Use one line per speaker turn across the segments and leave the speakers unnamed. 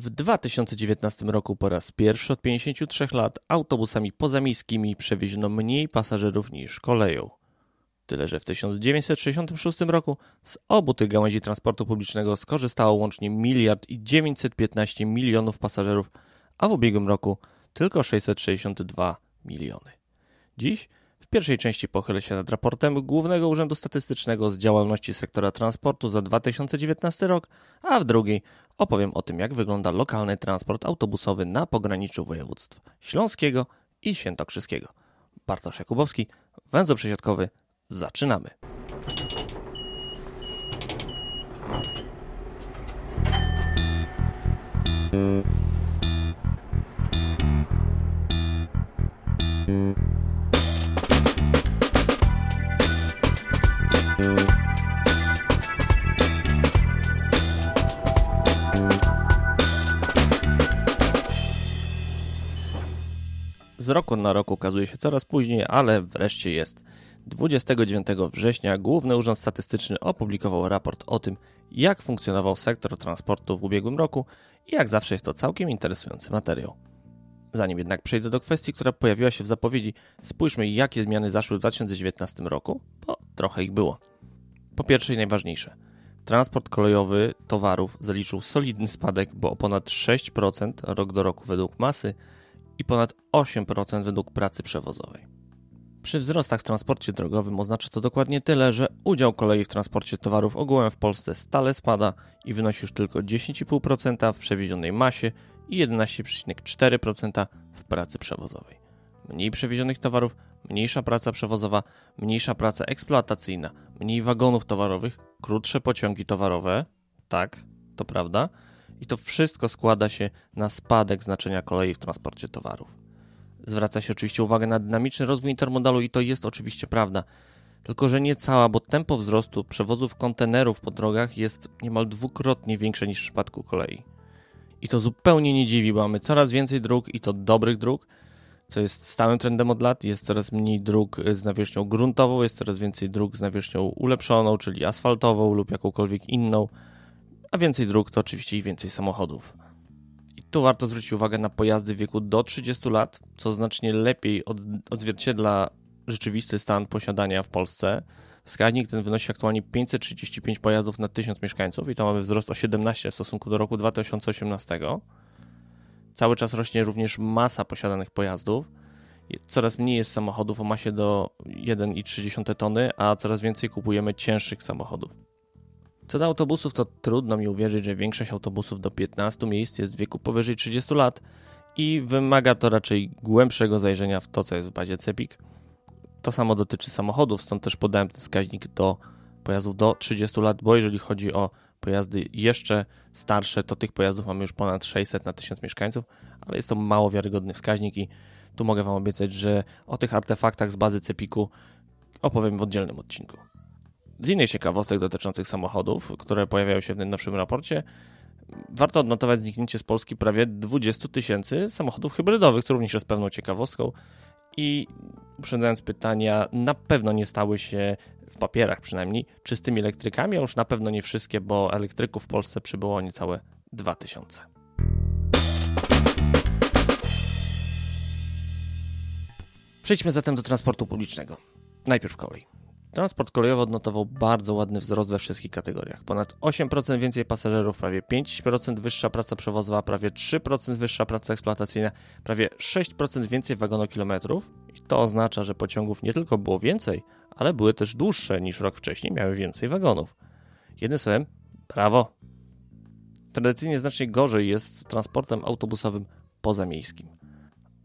W 2019 roku po raz pierwszy od 53 lat autobusami pozamiejskimi przewieziono mniej pasażerów niż koleją. Tyle, że w 1966 roku z obu tych gałęzi transportu publicznego skorzystało łącznie miliard i 915 milionów pasażerów, a w ubiegłym roku tylko 662 miliony. Dziś w pierwszej części pochylę się nad raportem Głównego Urzędu Statystycznego z działalności sektora transportu za 2019 rok, a w drugiej opowiem o tym, jak wygląda lokalny transport autobusowy na pograniczu województw śląskiego i świętokrzyskiego. Bartosz Jakubowski, węzeł przesiadkowy, zaczynamy. Z roku na rok okazuje się coraz później, ale wreszcie jest. 29 września Główny Urząd Statystyczny opublikował raport o tym, jak funkcjonował sektor transportu w ubiegłym roku i jak zawsze jest to całkiem interesujący materiał. Zanim jednak przejdę do kwestii, która pojawiła się w zapowiedzi, spójrzmy jakie zmiany zaszły w 2019 roku, bo trochę ich było. Po pierwsze i najważniejsze. Transport kolejowy towarów zaliczył solidny spadek, bo o ponad 6% rok do roku według masy i ponad 8% według pracy przewozowej. Przy wzrostach w transporcie drogowym oznacza to dokładnie tyle, że udział kolei w transporcie towarów ogółem w Polsce stale spada i wynosi już tylko 10,5% w przewiezionej masie i 11,4% w pracy przewozowej. Mniej przewiezionych towarów, mniejsza praca przewozowa, mniejsza praca eksploatacyjna, mniej wagonów towarowych, krótsze pociągi towarowe. Tak, to prawda. I to wszystko składa się na spadek znaczenia kolei w transporcie towarów. Zwraca się oczywiście uwagę na dynamiczny rozwój intermodalu i to jest oczywiście prawda. Tylko, że nie cała, bo tempo wzrostu przewozów kontenerów po drogach jest niemal dwukrotnie większe niż w przypadku kolei. I to zupełnie nie dziwi, bo mamy coraz więcej dróg i to dobrych dróg, co jest stałym trendem od lat. Jest coraz mniej dróg z nawierzchnią gruntową, jest coraz więcej dróg z nawierzchnią ulepszoną, czyli asfaltową lub jakąkolwiek inną, a więcej dróg to oczywiście i więcej samochodów. I tu warto zwrócić uwagę na pojazdy w wieku do 30 lat, co znacznie lepiej od, odzwierciedla rzeczywisty stan posiadania w Polsce. Wskaźnik ten wynosi aktualnie 535 pojazdów na 1000 mieszkańców i to mamy wzrost o 17 w stosunku do roku 2018. Cały czas rośnie również masa posiadanych pojazdów. Coraz mniej jest samochodów o masie do 1,3 tony, a coraz więcej kupujemy cięższych samochodów. Co do autobusów, to trudno mi uwierzyć, że większość autobusów do 15 miejsc jest w wieku powyżej 30 lat i wymaga to raczej głębszego zajrzenia w to, co jest w bazie CEPIK. To samo dotyczy samochodów, stąd też podałem ten wskaźnik do pojazdów do 30 lat, bo jeżeli chodzi o pojazdy jeszcze starsze, to tych pojazdów mamy już ponad 600 na 1000 mieszkańców, ale jest to mało wiarygodny wskaźnik i tu mogę Wam obiecać, że o tych artefaktach z bazy Cepiku opowiem w oddzielnym odcinku. Z innych ciekawostek dotyczących samochodów, które pojawiają się w tym nowszym raporcie, warto odnotować zniknięcie z Polski prawie 20 tysięcy samochodów hybrydowych, co również jest pewną ciekawostką. I uprzedzając pytania, na pewno nie stały się w papierach przynajmniej czystymi elektrykami, a już na pewno nie wszystkie, bo elektryków w Polsce przybyło niecałe 2000. Przejdźmy zatem do transportu publicznego. Najpierw kolej. Transport kolejowy odnotował bardzo ładny wzrost we wszystkich kategoriach. Ponad 8% więcej pasażerów, prawie 5% wyższa praca przewozowa, prawie 3% wyższa praca eksploatacyjna, prawie 6% więcej wagonokilometrów. I to oznacza, że pociągów nie tylko było więcej, ale były też dłuższe niż rok wcześniej, miały więcej wagonów. Jednym słowem, brawo. Tradycyjnie znacznie gorzej jest z transportem autobusowym pozamiejskim.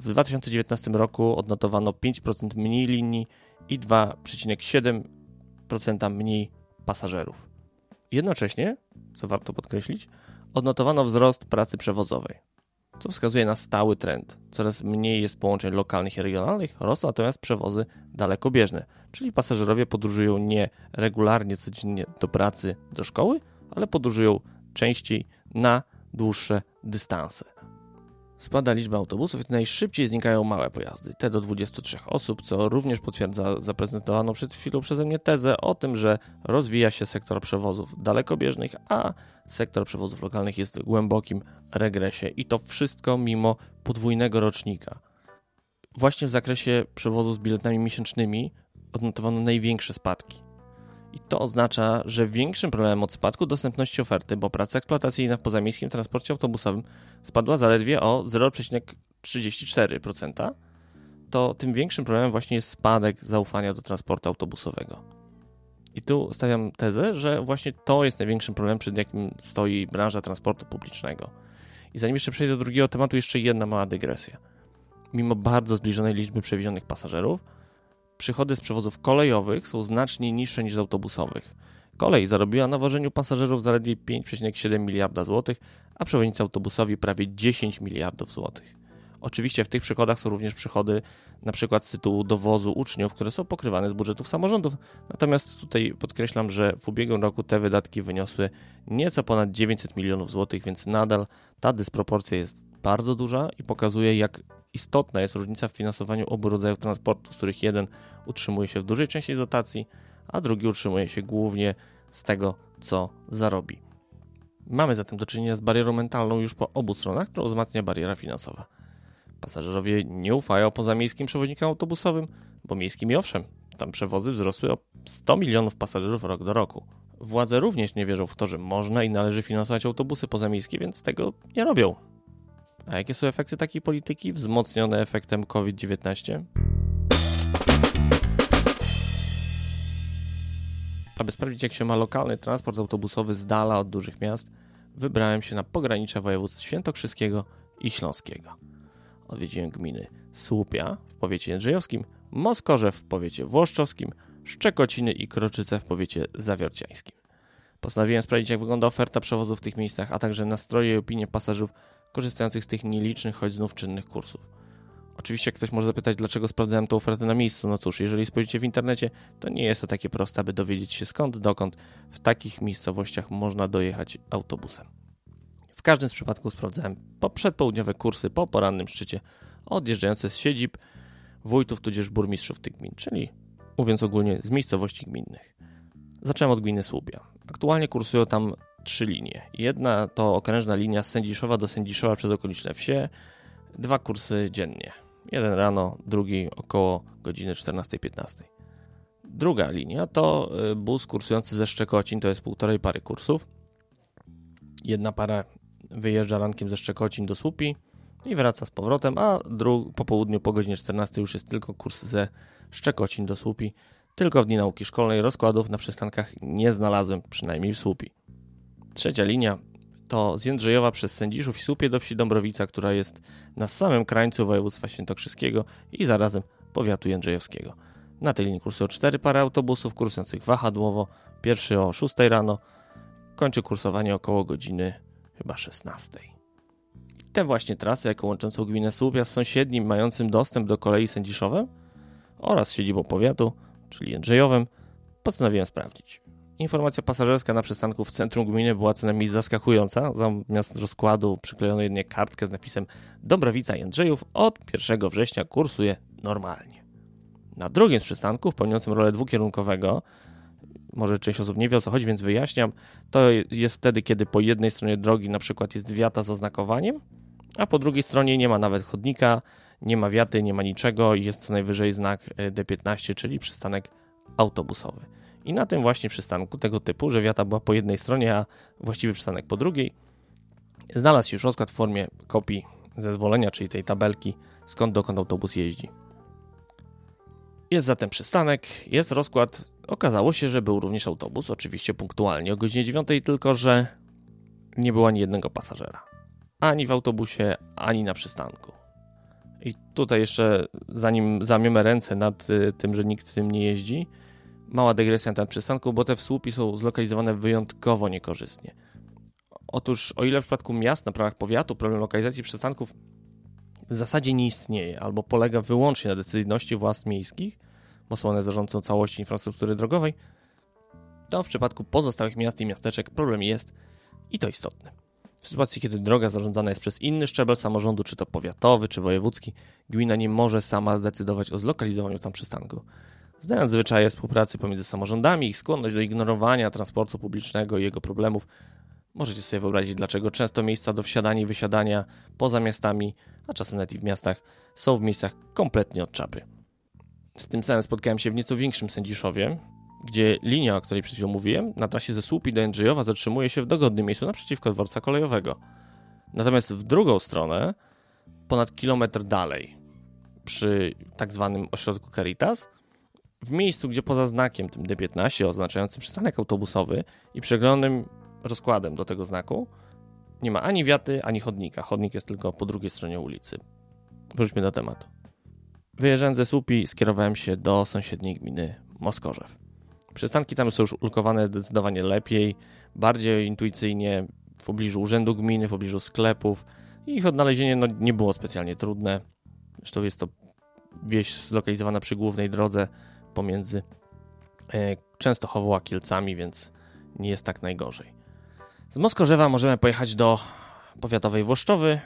W 2019 roku odnotowano 5% mniej linii i 2,7% mniej pasażerów. Jednocześnie, co warto podkreślić, odnotowano wzrost pracy przewozowej, co wskazuje na stały trend. Coraz mniej jest połączeń lokalnych i regionalnych, rosną natomiast przewozy dalekobieżne, czyli pasażerowie podróżują nie regularnie codziennie do pracy, do szkoły, ale podróżują częściej na dłuższe dystanse. Spada liczba autobusów i najszybciej znikają małe pojazdy, te do 23 osób, co również potwierdza zaprezentowaną przed chwilą przeze mnie tezę o tym, że rozwija się sektor przewozów dalekobieżnych, a sektor przewozów lokalnych jest w głębokim regresie i to wszystko mimo podwójnego rocznika. Właśnie w zakresie przewozów z biletami miesięcznymi odnotowano największe spadki. I to oznacza, że większym problemem od spadku dostępności oferty, bo praca eksploatacyjna w pozamiejskim transporcie autobusowym spadła zaledwie o 0,34%, to tym większym problemem właśnie jest spadek zaufania do transportu autobusowego. I tu stawiam tezę, że właśnie to jest największym problemem, przed jakim stoi branża transportu publicznego. I zanim jeszcze przejdę do drugiego tematu, jeszcze jedna mała dygresja. Mimo bardzo zbliżonej liczby przewiezionych pasażerów, przychody z przewozów kolejowych są znacznie niższe niż z autobusowych. Kolej zarobiła na wożeniu pasażerów zaledwie 5,7 miliarda złotych, a przewoźnicy autobusowi prawie 10 miliardów złotych. Oczywiście w tych przychodach są również przychody np. z tytułu dowozu uczniów, które są pokrywane z budżetów samorządów. Natomiast tutaj podkreślam, że w ubiegłym roku te wydatki wyniosły nieco ponad 900 milionów złotych, więc nadal ta dysproporcja jest bardzo duża i pokazuje, jak istotna jest różnica w finansowaniu obu rodzajów transportu, z których jeden utrzymuje się w dużej części dotacji, a drugi utrzymuje się głównie z tego, co zarobi. Mamy zatem do czynienia z barierą mentalną już po obu stronach, którą wzmacnia bariera finansowa. Pasażerowie nie ufają pozamiejskim przewoźnikom autobusowym, bo miejskim owszem, tam przewozy wzrosły o 100 milionów pasażerów rok do roku. Władze również nie wierzą w to, że można i należy finansować autobusy pozamiejskie, więc tego nie robią. A jakie są efekty takiej polityki wzmocnione efektem COVID-19? Aby sprawdzić, jak się ma lokalny transport autobusowy z dala od dużych miast, wybrałem się na pogranicze województw świętokrzyskiego i śląskiego. Odwiedziłem gminy Słupia w powiecie jędrzejowskim, Moskorzew w powiecie włoszczowskim, Szczekociny i Kroczyce w powiecie zawiorciańskim. Postanowiłem sprawdzić, jak wygląda oferta przewozu w tych miejscach, a także nastroje i opinie pasażerów korzystających z tych nielicznych, choć znów czynnych kursów. Oczywiście ktoś może zapytać, dlaczego sprawdzałem tę ofertę na miejscu. No cóż, jeżeli spojrzycie w internecie, to nie jest to takie proste, aby dowiedzieć się skąd, dokąd w takich miejscowościach można dojechać autobusem. W każdym z przypadków sprawdzałem po przedpołudniowe kursy po porannym szczycie odjeżdżające z siedzib wójtów tudzież burmistrzów tych gmin, czyli mówiąc ogólnie z miejscowości gminnych. Zacząłem od gminy Słupia. Aktualnie kursują tam trzy linie. Jedna to okrężna linia z Sędziszowa do Sędziszowa przez okoliczne wsie. Dwa kursy dziennie. Jeden rano, drugi około godziny 14-15. Druga linia to y, bus kursujący ze Szczekocin, to jest półtorej pary kursów. Jedna para wyjeżdża rankiem ze Szczekocin do Słupi i wraca z powrotem, a po południu po godzinie 14 już jest tylko kurs ze Szczekocin do Słupi. Tylko w dni nauki szkolnej rozkładów na przystankach nie znalazłem, przynajmniej w Słupi. Trzecia linia to z Jędrzejowa przez Sędziszów i Słupie do wsi Dąbrowica, która jest na samym krańcu województwa świętokrzyskiego i zarazem powiatu jędrzejowskiego. Na tej linii kursują cztery pary autobusów kursujących wahadłowo. Pierwszy o 6 rano, kończy kursowanie około godziny chyba 16. te właśnie trasy, jako łączącą gminę Słupia z sąsiednim, mającym dostęp do kolei Sędziszowem oraz siedzibą powiatu, czyli Jędrzejowem, postanowiłem sprawdzić. Informacja pasażerska na przystanku w centrum gminy była co najmniej zaskakująca. Zamiast rozkładu przyklejono jednak kartkę z napisem Dobrowica Jędrzejów od 1 września kursuje normalnie. Na drugim z przystanków, pełniącym rolę dwukierunkowego, może część osób nie wie o co chodzi, więc wyjaśniam, to jest wtedy, kiedy po jednej stronie drogi na przykład jest wiata z oznakowaniem, a po drugiej stronie nie ma nawet chodnika, nie ma wiaty, nie ma niczego i jest co najwyżej znak D15, czyli przystanek autobusowy. I na tym właśnie przystanku tego typu, że wiata była po jednej stronie, a właściwy przystanek po drugiej, znalazł się już rozkład w formie kopii zezwolenia, czyli tej tabelki, skąd dokąd autobus jeździ. Jest zatem przystanek, jest rozkład. Okazało się, że był również autobus, oczywiście punktualnie o godzinie 9, tylko że nie było ani jednego pasażera. Ani w autobusie, ani na przystanku. I tutaj jeszcze, zanim zamiemy ręce nad y, tym, że nikt tym nie jeździ, Mała dygresja na ten przystanku, bo te słupy są zlokalizowane wyjątkowo niekorzystnie. Otóż, o ile w przypadku miast na prawach powiatu problem lokalizacji przystanków w zasadzie nie istnieje albo polega wyłącznie na decyzyjności władz miejskich, bo są one zarządcą całości infrastruktury drogowej, to w przypadku pozostałych miast i miasteczek problem jest i to istotny. W sytuacji, kiedy droga zarządzana jest przez inny szczebel samorządu, czy to powiatowy, czy wojewódzki, gmina nie może sama zdecydować o zlokalizowaniu tam przystanku. Znając zwyczaje współpracy pomiędzy samorządami, ich skłonność do ignorowania transportu publicznego i jego problemów, możecie sobie wyobrazić, dlaczego często miejsca do wsiadania i wysiadania poza miastami, a czasem nawet i w miastach, są w miejscach kompletnie od czapy. Z tym samym spotkałem się w nieco większym Sędziszowie, gdzie linia, o której przed chwilą mówiłem, na trasie ze Słupi do Jędrzejowa zatrzymuje się w dogodnym miejscu naprzeciwko dworca kolejowego. Natomiast w drugą stronę, ponad kilometr dalej, przy tak zwanym ośrodku Caritas, w miejscu, gdzie poza znakiem tym D15 oznaczającym przystanek autobusowy i przeglądnym rozkładem do tego znaku, nie ma ani wiaty, ani chodnika. Chodnik jest tylko po drugiej stronie ulicy. Wróćmy do tematu. Wyjeżdżając ze Słupi, skierowałem się do sąsiedniej gminy Moskorzew. Przystanki tam są już ulokowane zdecydowanie lepiej, bardziej intuicyjnie, w pobliżu urzędu gminy, w pobliżu sklepów. Ich odnalezienie no, nie było specjalnie trudne. Zresztą jest to wieś zlokalizowana przy głównej drodze pomiędzy e, Częstochową a Kielcami, więc nie jest tak najgorzej. Z Moskorzewa możemy pojechać do powiatowej Włoszczowy,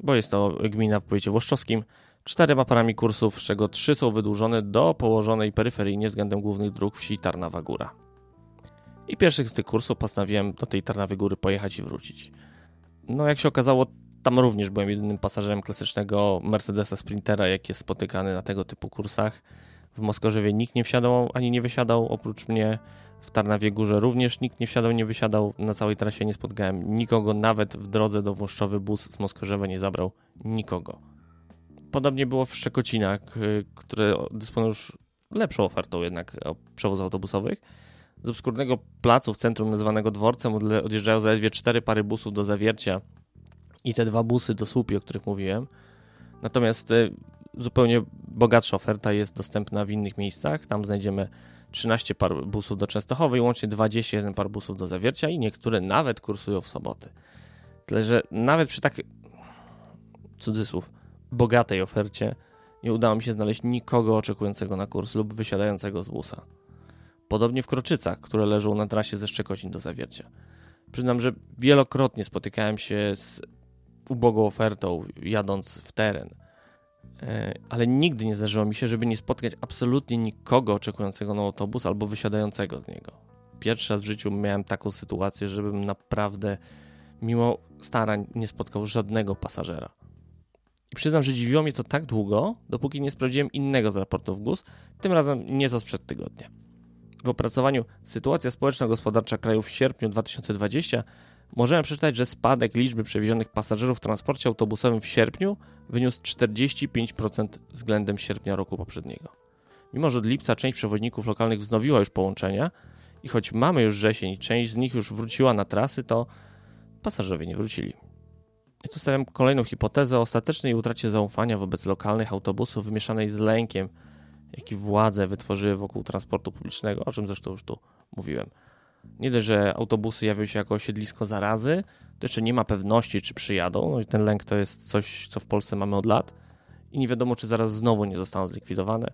bo jest to gmina w powiecie włoszczowskim, czterema parami kursów, z czego trzy są wydłużone do położonej peryferyjnie względem głównych dróg wsi Tarnawa Góra. I pierwszych z tych kursów postanowiłem do tej Tarnawy Góry pojechać i wrócić. No jak się okazało, tam również byłem jedynym pasażerem klasycznego Mercedesa Sprintera, jaki jest spotykany na tego typu kursach. W Moskorzewie nikt nie wsiadał ani nie wysiadał, oprócz mnie w Tarnawie Górze również nikt nie wsiadał, nie wysiadał. Na całej trasie nie spotkałem nikogo, nawet w drodze do Włoszczowy bus z Moskorzewa nie zabrał nikogo. Podobnie było w Szczekocinach, które dysponują już lepszą ofertą jednak przewozów autobusowych. Z obskurnego placu w centrum nazywanego dworcem odjeżdżają zaledwie cztery pary busów do zawiercia i te dwa busy do słupi, o których mówiłem. Natomiast e, zupełnie bogatsza oferta jest dostępna w innych miejscach. Tam znajdziemy 13 par busów do Częstochowej, łącznie 21 par busów do zawiercia i niektóre nawet kursują w soboty. Tyle, że nawet przy tak cudzysłów bogatej ofercie nie udało mi się znaleźć nikogo oczekującego na kurs lub wysiadającego z busa. Podobnie w Kroczycach, które leżą na trasie ze Szczekocin do Zawiercia. Przyznam, że wielokrotnie spotykałem się z ubogą ofertą jadąc w teren, ale nigdy nie zdarzyło mi się, żeby nie spotkać absolutnie nikogo oczekującego na autobus albo wysiadającego z niego. Pierwszy raz w życiu miałem taką sytuację, żebym naprawdę mimo starań nie spotkał żadnego pasażera. I przyznam, że dziwiło mnie to tak długo, dopóki nie sprawdziłem innego z raportów GUS, tym razem nieco sprzed tygodnia. W opracowaniu Sytuacja społeczno-gospodarcza kraju w sierpniu 2020 możemy przeczytać, że spadek liczby przewiezionych pasażerów w transporcie autobusowym w sierpniu wyniósł 45% względem sierpnia roku poprzedniego. Mimo, że od lipca część przewoźników lokalnych wznowiła już połączenia i choć mamy już wrzesień część z nich już wróciła na trasy, to pasażerowie nie wrócili. I tu stawiam kolejną hipotezę o ostatecznej utracie zaufania wobec lokalnych autobusów wymieszanej z lękiem, jaki władze wytworzyły wokół transportu publicznego, o czym zresztą już tu mówiłem. Nie dość, że autobusy jawią się jako siedlisko zarazy, to jeszcze nie ma pewności, czy przyjadą. No i ten lęk to jest coś, co w Polsce mamy od lat i nie wiadomo, czy zaraz znowu nie zostaną zlikwidowane.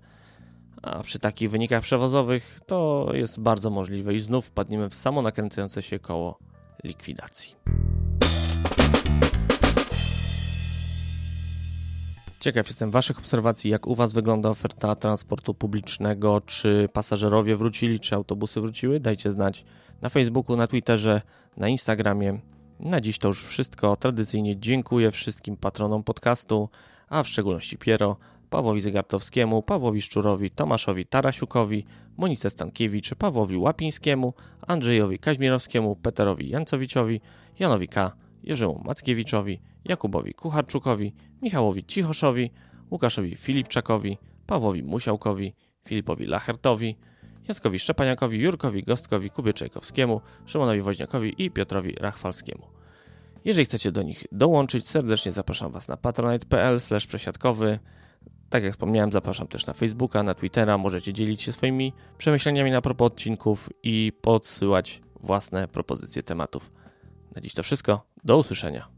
A przy takich wynikach przewozowych to jest bardzo możliwe i znów wpadniemy w samo nakręcające się koło likwidacji. Ciekaw jestem Waszych obserwacji, jak u Was wygląda oferta transportu publicznego, czy pasażerowie wrócili, czy autobusy wróciły. Dajcie znać na Facebooku, na Twitterze, na Instagramie. Na dziś to już wszystko. Tradycyjnie dziękuję wszystkim patronom podcastu, a w szczególności Piero, Pawłowi Zegartowskiemu, Pawłowi Szczurowi, Tomaszowi Tarasiukowi, Monice Stankiewicz, Pawłowi Łapińskiemu, Andrzejowi Kaźmirowskiemu, Peterowi Jancowiciowi, Janowi K., Jerzemu Mackiewiczowi, Jakubowi Kucharczukowi, Michałowi Cichoszowi, Łukaszowi Filipczakowi, Pawłowi Musiałkowi, Filipowi Lachertowi, Jackowi Szczepaniakowi, Jurkowi Gostkowi, Kubie Czajkowskiemu, Szymonowi Woźniakowi i Piotrowi Rachwalskiemu. Jeżeli chcecie do nich dołączyć, serdecznie zapraszam Was na patronite.pl przesiadkowy. Tak jak wspomniałem, zapraszam też na Facebooka, na Twittera. Możecie dzielić się swoimi przemyśleniami na propos odcinków i podsyłać własne propozycje tematów. Na dziś to wszystko. Do usłyszenia.